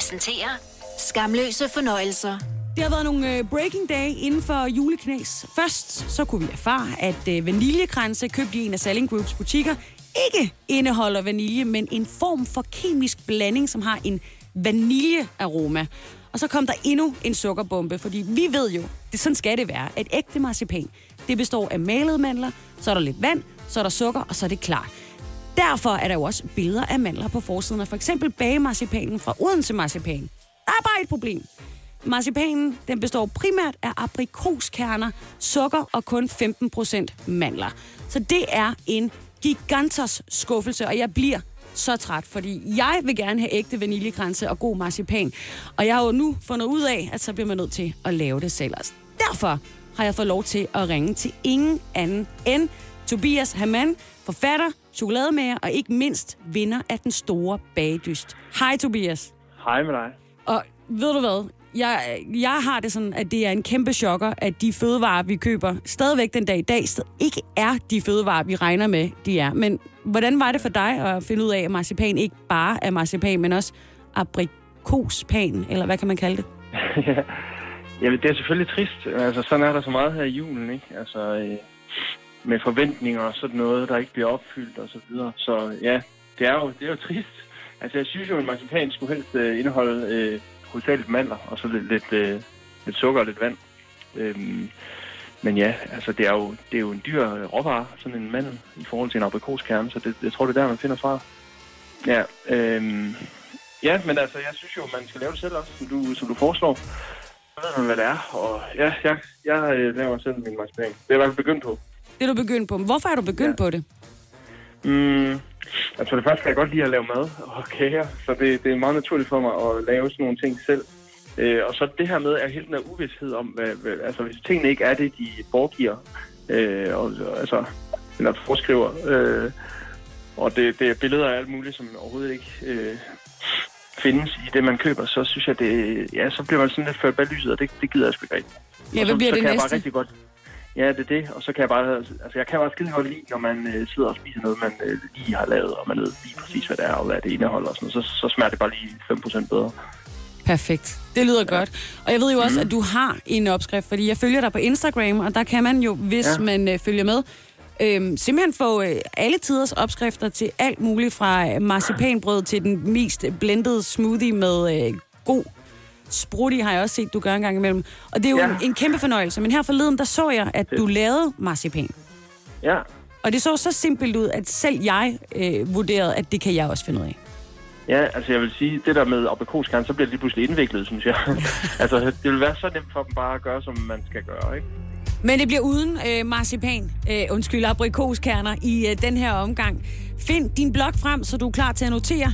Præsenterer Skamløse fornøjelser. Det har været nogle øh, breaking day inden for juleknæs. Først så kunne vi erfare, at øh, vaniljekranse købt i en af Selling Groups butikker ikke indeholder vanilje, men en form for kemisk blanding, som har en vaniljearoma. Og så kom der endnu en sukkerbombe, fordi vi ved jo, det sådan skal det være, at ægte marcipan, det består af malede mandler, så er der lidt vand, så er der sukker, og så er det klart. Derfor er der jo også billeder af mandler på forsiden af for eksempel bagemarcipanen fra Odense Marcipan. Der er bare et problem. Marcipanen den består primært af aprikoskerner, sukker og kun 15% mandler. Så det er en gigantisk skuffelse, og jeg bliver så træt, fordi jeg vil gerne have ægte vaniljekranse og god marcipan. Og jeg har jo nu fundet ud af, at så bliver man nødt til at lave det selv. Altså, derfor har jeg fået lov til at ringe til ingen anden end Tobias Hamann, forfatter, chokolademager og ikke mindst vinder af den store bagdyst. Hej Tobias. Hej med dig. Og ved du hvad? Jeg, jeg har det sådan, at det er en kæmpe chokker, at de fødevarer, vi køber, stadigvæk den dag i dag, ikke er de fødevarer, vi regner med, de er. Men hvordan var det for dig at finde ud af, at marcipan ikke bare er marcipan, men også aprikospan, eller hvad kan man kalde det? ja. Det er selvfølgelig trist. Altså, sådan er der så meget her i julen, ikke? Altså, øh, med forventninger og sådan noget, der ikke bliver opfyldt og så videre. Så ja, det er jo, det er jo trist. Altså, jeg synes jo, at marcipan skulle helst øh, indeholde øh, hovedsageligt mandler, og så lidt, lidt, øh, lidt sukker og lidt vand. Øhm, men ja, altså, det er jo, det er jo en dyr råvare, sådan en mandel, i forhold til en aprikoskerne, så det, jeg tror, det er der, man finder fra. Ja, øhm, ja, men altså, jeg synes jo, man skal lave det selv også, som du, som du foreslår. Så ved man, hvad det er, og ja, jeg, jeg øh, laver selv min marcipan. Det er jeg i hvert fald begyndt på. Det er du begyndt på. Hvorfor er du begyndt ja. på det? Mm, altså det første kan jeg godt lide at lave mad og kager, så det, det er meget naturligt for mig at lave sådan nogle ting selv. Øh, og så det her med at hele den her uvidshed om, hvad, hvad, altså hvis tingene ikke er det, de foregiver, øh, og, altså, eller foreskriver, øh, og det, det er billeder af alt muligt, som overhovedet ikke øh, findes i det, man køber, så synes jeg, det, ja, så bliver man sådan lidt ført bag lyset, og det, det gider jeg sgu ikke. Ja, hvad så, bliver så det kan jeg næste? bare rigtig godt Ja, det er det. Og så kan jeg bare... Altså, jeg kan bare skide godt lide, når man øh, sidder og spiser noget, man øh, lige har lavet, og man ved lige præcis, hvad det er, og hvad det indeholder og sådan noget. Så, så smager det bare lige 5% bedre. Perfekt. Det lyder ja. godt. Og jeg ved jo også, at du har en opskrift, fordi jeg følger dig på Instagram, og der kan man jo, hvis ja. Man øh, følger med, øh, simpelthen få øh, alle tiders opskrifter til alt muligt, fra marcipanbrød til den mest blendede smoothie med øh, god sprutti, har jeg også set, du gør en gang imellem. Og det er jo ja. En, en kæmpe fornøjelse. Men her forleden, der så jeg, at du lavede marcipan. Ja. Og det så så simpelt ud, at selv jeg øh, vurderede, at det kan jeg også finde ud af. Ja, altså jeg vil sige, det der med aprikoskerne, så bliver det lige pludselig indviklet, synes jeg. altså, det vil være så nemt for dem bare at gøre, som man skal gøre, ikke? Men det bliver uden øh, marcipan, øh, undskyld, aprikoskerner i øh, den her omgang. Find din blog frem, så du er klar til at notere.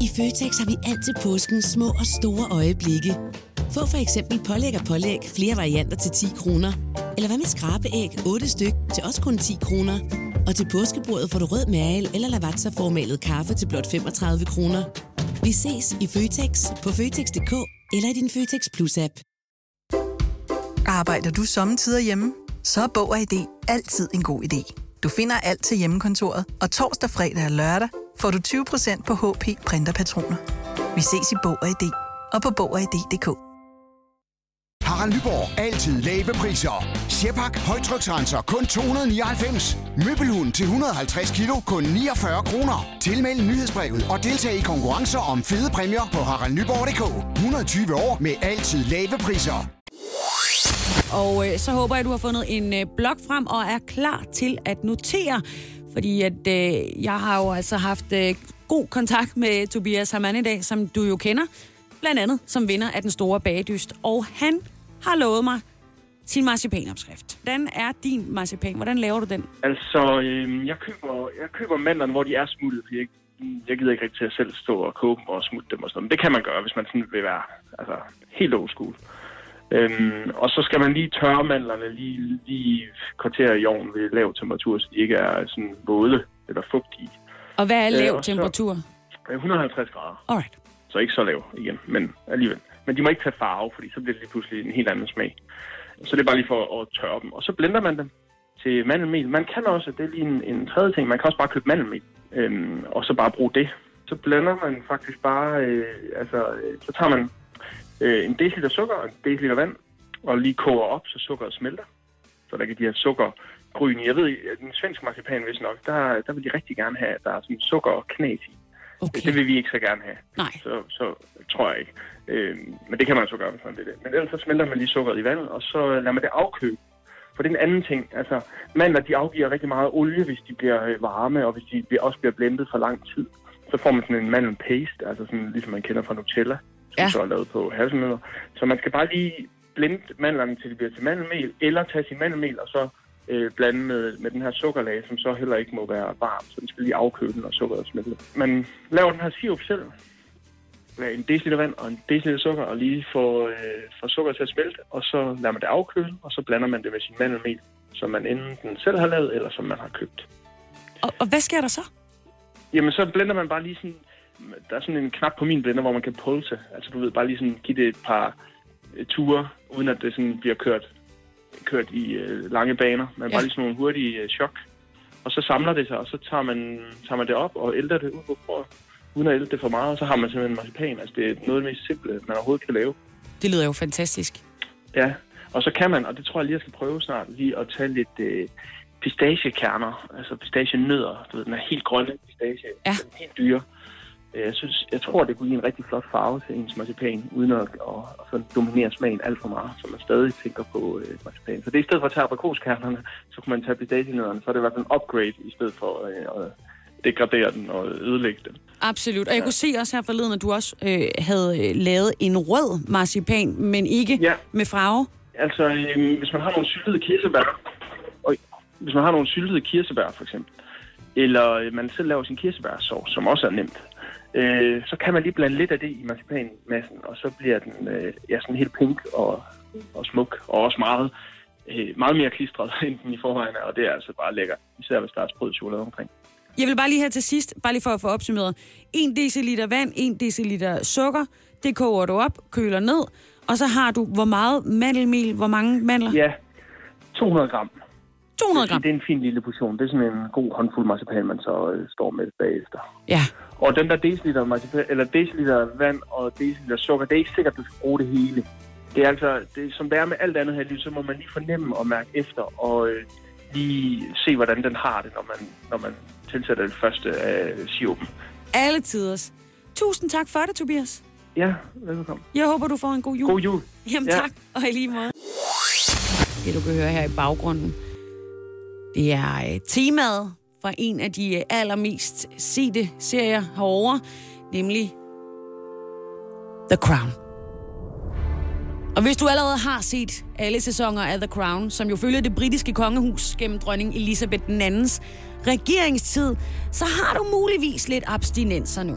I Føtex har vi altid påskens små og store øjeblikke. Få for eksempel pålæg og pålæg flere varianter til 10 kroner. Eller hvad med skrabeæg 8 styk til også kun 10 kroner. Og til påskebordet får du rød mal eller lavatserformalet kaffe til blot 35 kroner. Vi ses i Føtex på Føtex.dk eller i din Føtex Plus-app. Arbejder du sommetider hjemme? Så er Bog og ID altid en god idé. Du finder alt til hjemmekontoret, og torsdag, fredag og lørdag får du 20% på HP Printerpatroner. Vi ses i Bog og ID og på Bog og ID.dk. Harald Nyborg. Altid lave priser. Sjehpak. Højtryksrenser. Kun 299. Møbelhund til 150 kilo. Kun 49 kroner. Tilmeld nyhedsbrevet og deltag i konkurrencer om fede præmier på haraldnyborg.dk. 120 år med altid lave priser. Og øh, så håber jeg, at du har fundet en øh, blog frem og er klar til at notere. Fordi at øh, jeg har jo altså haft øh, god kontakt med Tobias Hamann i dag, som du jo kender. Blandt andet som vinder af den store bagdyst. Og han har lovet mig sin marcipanopskrift. Hvordan er din marcipan? Hvordan laver du den? Altså, øh, jeg, køber, jeg køber mandlerne, hvor de er smuttet, fordi jeg, jeg gider ikke rigtig til at selv stå og koge dem og smutte dem og sådan noget. Men det kan man gøre, hvis man sådan vil være altså, helt old school. Øhm, og så skal man lige tørre mandlerne lige, lige kvarter i ovnen ved lav temperatur, så de ikke er sådan våde eller fugtige. Og hvad er Øh, lav så- temperatur? Øh, 150 grader. Alright. Så ikke så lav igen, men alligevel. Men de må ikke tage farve, fordi så bliver det lige pludselig en helt anden smag. Så det er bare lige for at tørre dem. Og så blender man dem til mandelmel. Man kan også, det er lige en, en tredje ting, man kan også bare købe mandelmel, øhm, og så bare bruge det. Så blender man faktisk bare, øh, altså, øh, så tager man øh, en deciliter sukker og en deciliter vand, og lige koger op, så sukkeret smelter. Så der kan de her sukkergryn i. Jeg ved, at den svenske marcipan, hvis nok, der, der vil de rigtig gerne have, at der er sådan sukker og knas i. Okay. Det vil vi ikke så gerne have. Nej. Så, så tror jeg ikke. Øh, men det kan man så gøre, hvis man vil det. Men ellers så smelter man lige sukkeret i vandet, og så lader man det afkøle For det er en anden ting. Altså, mandler, de afgiver rigtig meget olie, hvis de bliver øh, varme, og hvis de også bliver blendet for lang tid. Så får man sådan en mandelpaste, altså sådan, ligesom man kender fra Nutella, ja. så er lavet på hasselnødder. Så man skal bare lige blende mandlerne, til de bliver til mandelmel, eller tage sin mandelmel og så øh, blande med, med den her sukkerlag, som så heller ikke må være varm, så den skal lige afkøle, når sukkeret er smeltet. Man laver den her sirup selv, med en deciliter vand og en deciliter sukker, og lige får, øh, får sukker til at smelte, og så lader man det afkøle, og så blander man det med sin mandelmel, som man enten selv har lavet, eller som man har købt. Og, og hvad sker der så? Jamen, så blender man bare lige sådan... Der er sådan en knap på min blender, hvor man kan pulse. Altså, du ved, bare lige sådan give det et par øh, ture, uden at det sådan bliver kørt, kørt i øh, lange baner. Men ja. bare lige sådan nogle hurtige øh, chok. Og så samler det sig, og så tager man, tager man det op og ælter det ud på bordet, uden at ælte det for meget. Og så har man simpelthen marcipan. Altså, det er noget af det mest simple, man overhovedet kan lave. Det lyder jo fantastisk. Ja, og så kan man, og det tror jeg lige, jeg skal prøve snart, lige at tage lidt øh, pistachekerner, altså pistachienødder. Du ved, den er helt grønne pistache, ja. den er helt dyre. Øh, Jeg, synes, jeg tror, det kunne give en rigtig flot farve til ens marcipan, uden at, at, at sådan dominere smagen alt for meget, så man stadig tænker på øh, marcipan. Så det er i stedet for at tage aprikoskernerne, så kunne man tage pistachienødderne, så er det i hvert fald en upgrade, i stedet for øh, at degradere den og ødelægge den. Absolut. Og jeg kunne se også her forleden, at du også øh, havde øh, lavet en rød marcipan, men ikke Ja. med farve. Altså, øh, hvis man har nogle syltede kirsebær, og hvis man har nogle syltede kirsebær for eksempel, eller øh, man selv laver sin kirsebærsovs, som også er nemt, øh, så kan man lige blande lidt af det i marcipanmassen, og så bliver den øh, ja, sådan helt pink og, og smuk, og også meget, øh, meget mere klistret, end den i forvejen er, og det er altså bare lækker, især hvis der er sprød chokolade omkring. Jeg vil bare lige her til sidst, bare lige for at få opsummeret. 1 dl vand, 1 dl sukker, det koger du op, køler ned, og så har du hvor meget mandelmel, hvor mange mandler? Ja, 200 gram. 200 gram. Det er en fin lille portion. Det er sådan en god håndfuld marcipan, man så øh, står med bagefter. Ja. Og den der deciliter, marcipan, eller deciliter vand og deciliter sukker, det er ikke sikkert, at du skal bruge det hele. Det er altså, det, som det er med alt andet her i livet, så må man lige fornemme og mærke efter, og øh, lige se, hvordan den har det, når man, når man tilsætter det første af sirupen. Alle tiders. Tusind tak for det, Tobias. Ja, velkommen. Jeg håber, du får en god jul. God jul. Jamen Ja. tak, og i lige måde. Det, du kan høre her i baggrunden, det er øh, temaet fra en af de øh, allermest sete serier herovre, nemlig The Crown. Og hvis du allerede har set alle sæsoner af The Crown, som jo følger det britiske kongehus gennem dronning Elizabeth II's regeringstid, så har du muligvis lidt abstinenser nu.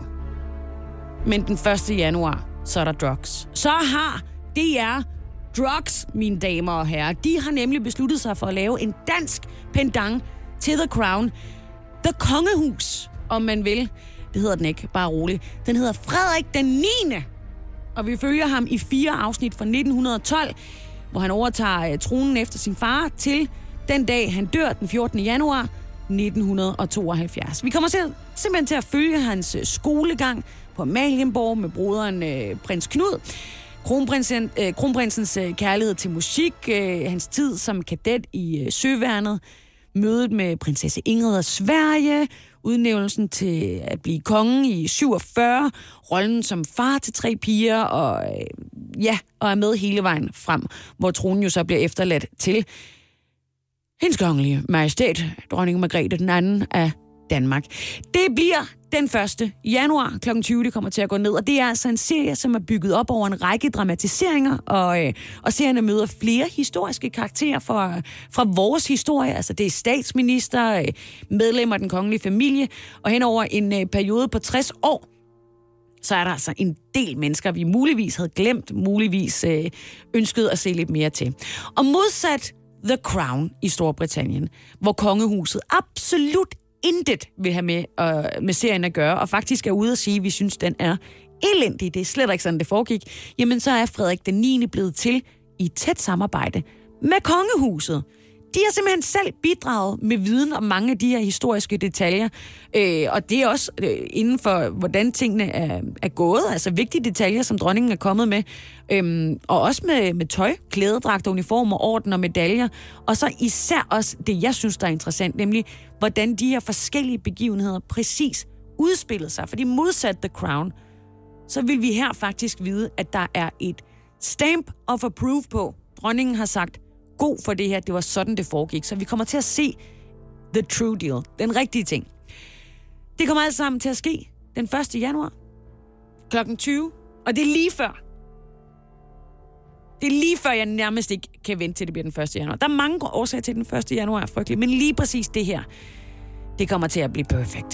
Men den 1. januar, så er der drugs. Så har DR drugs, mine damer og herrer. De har nemlig besluttet sig for at lave en dansk pendant til The Crown. The Kongehus, om man vil. Det hedder den ikke, bare rolig. Den hedder Frederik den 9. Og vi følger ham i fire afsnit fra 1912, hvor han overtager øh, tronen efter sin far til den dag, han dør den 14. januar 1972. Vi kommer til, simpelthen til at følge hans øh, skolegang på Amalienborg med broderen øh, prins Knud. Kronprinsen, øh, kronprinsens øh, kærlighed til musik, øh, hans tid som kadet i øh, Søværnet, mødet med prinsesse Ingrid af Sverige, udnævnelsen til at blive konge i 47, rollen som far til tre piger, og øh, ja, og er med hele vejen frem, hvor tronen jo så bliver efterladt til hendes kongelige majestæt, dronning Margrethe den anden af Danmark. Det bliver den 1. januar kl. 20, det kommer til at gå ned, og det er altså en serie, som er bygget op over en række dramatiseringer, og, øh, og serien møder flere historiske karakterer fra, fra vores historie, altså det er statsminister, øh, medlemmer af den kongelige familie, og hen over en øh, periode på 60 år, så er der altså en del mennesker, vi muligvis havde glemt, muligvis øh, ønsket at se lidt mere til. Og modsat The Crown i Storbritannien, hvor kongehuset absolut intet vil have med, øh, med serien at gøre, og faktisk er ude at sige, at vi synes, den er elendig. Det er slet ikke sådan, det foregik. Jamen, så er Frederik den 9. blevet til i tæt samarbejde med kongehuset. De har simpelthen selv bidraget med viden om mange af de her historiske detaljer. Øh, og det er også øh, inden for, hvordan tingene er, er gået. Altså vigtige detaljer, som dronningen er kommet med. Øhm, og også med, med tøj, klædedragter, uniformer, orden og medaljer. Og så især også det, jeg synes, der er interessant, nemlig hvordan de her forskellige begivenheder præcis udspillede sig. Fordi modsat The Crown, så vil vi her faktisk vide, at der er et stamp of approve på. Dronningen har sagt god for det her. Det var sådan, det foregik. Så vi kommer til at se the true deal. Den rigtige ting. Det kommer alt sammen til at ske den 1. januar klokken 20. Og det er lige før. Det er lige før, jeg nærmest ikke kan vente til, det bliver den 1. januar. Der er mange årsager til, den 1. januar er frygtelig. Men lige præcis det her, det kommer til at blive perfekt.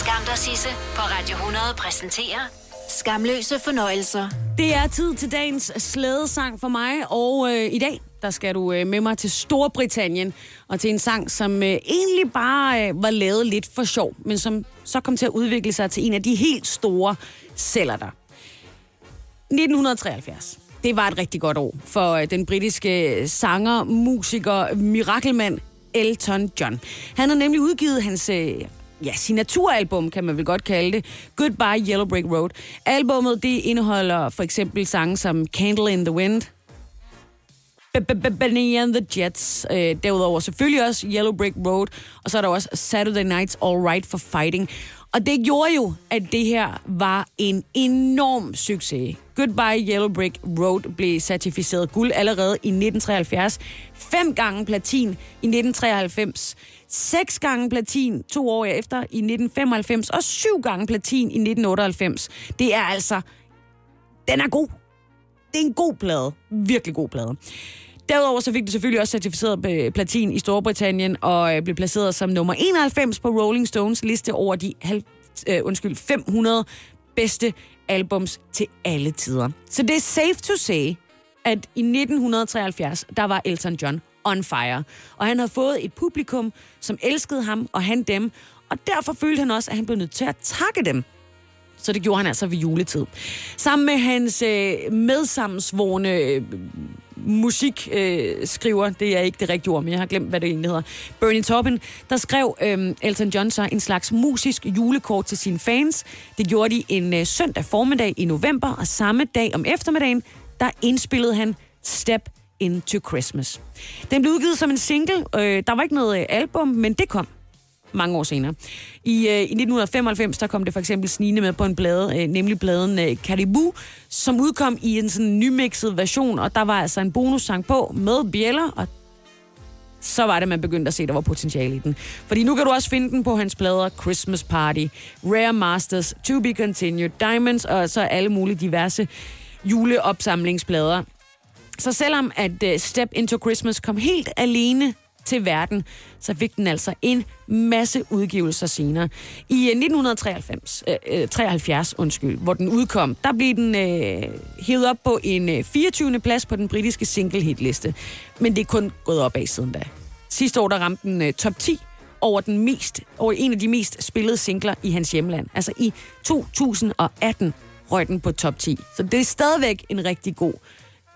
Skam dig, Sisse, på Radio 100 præsenterer Skamløse fornøjelser. Det er tid til dagens slædesang for mig, og øh, i dag der skal du øh, med mig til Storbritannien, og til en sang, som øh, egentlig bare øh, var lavet lidt for sjov, men som så kom til at udvikle sig til en af de helt store celler der. 1973. Det var et rigtig godt år for øh, den britiske øh, sanger, musiker, mirakelmand Elton John. Han har nemlig udgivet hans øh, ja, signaturalbum, kan man vel godt kalde det, Goodbye Yellow Brick Road. Albummet det indeholder for eksempel sange som Candle in the Wind, Benny and the Jets. Øh, derudover selvfølgelig også Yellow Brick Road, og så er der også Saturday Night's All Right for Fighting. Og det gjorde jo, at det her var en enorm succes. Goodbye Yellow Brick Road blev certificeret guld allerede i 1973, fem gange platin i 1993, seks gange platin to år efter i 1995 og syv gange platin i 1998. Det er altså... Den er god. Det er en god plade. Virkelig god plade. Derudover så fik det selvfølgelig også certificeret øh, platin i Storbritannien og øh, blev placeret som nummer 91 på Rolling Stones liste over de halv, øh, undskyld, 500 bedste albums til alle tider. Så det er safe to say, at i 1973, der var Elton John on fire. Og han havde fået et publikum, som elskede ham, og han dem. Og derfor følte han også, at han blev nødt til at takke dem. Så det gjorde han altså ved juletid. Sammen med hans øh, medsammensvorne øh, musikskriver, øh, det er ikke det rigtige ord, men jeg har glemt, hvad det egentlig hedder, Bernie Taupin, der skrev øh, Elton John så en slags musisk julekort til sine fans. Det gjorde de en øh, søndag formiddag i november, og samme dag om eftermiddagen, der indspillede han Step into Christmas. Den blev udgivet som en single. Øh, der var ikke noget øh, album, men det kom mange år senere. I, øh, I 1995 der kom det for eksempel snigende med på en blade, øh, nemlig bladen øh, Caribou, som udkom i en sådan nymixet version, og der var altså en bonussang på med bjæller, og så var det, man begyndte at se, at der var potentiale i den. Fordi nu kan du også finde den på hans plader Christmas Party, Rare Masters, To Be Continued, Diamonds og så alle mulige diverse juleopsamlingsplader. Så selvom at uh, Step Into Christmas kom helt alene til verden, så fik den altså en masse udgivelser senere. I 1993, øh, 73, øh, øh, undskyld, hvor den udkom, der blev den øh, hævet op på en øh, 24. plads på den britiske single hitliste. Men det er kun gået op af siden da. Sidste år der ramte den øh, top 10 over, den mest, over en af de mest spillede singler i hans hjemland. Altså i 2018 røg den på top 10. Så det er stadigvæk en rigtig god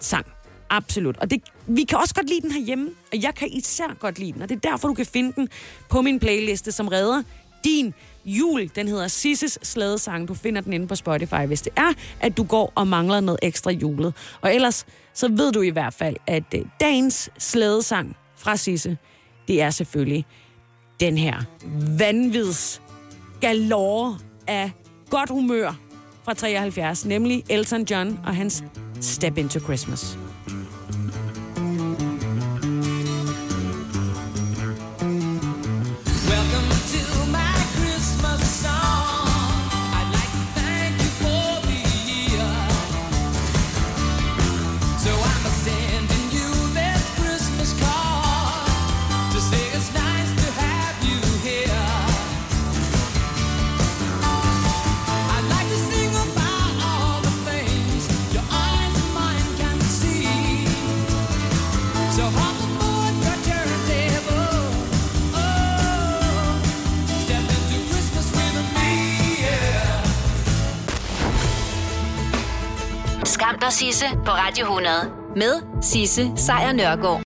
sang. Absolut. Og det, vi kan også godt lide den herhjemme, og jeg kan især godt lide den, og det er derfor, du kan finde den på min playliste, som redder din jul. Den hedder Sisses Slædesang. Du finder den inde på Spotify, hvis det er, at du går og mangler noget ekstra julet. Og ellers, så ved du i hvert fald, at øh, dagens slædesang fra Sisse, det er selvfølgelig den her vanvids galore af godt humør fra 73, nemlig Elton John og hans Step Into Christmas. Sisse, på Radio 100. Med Sisse Sejr Nørgaard.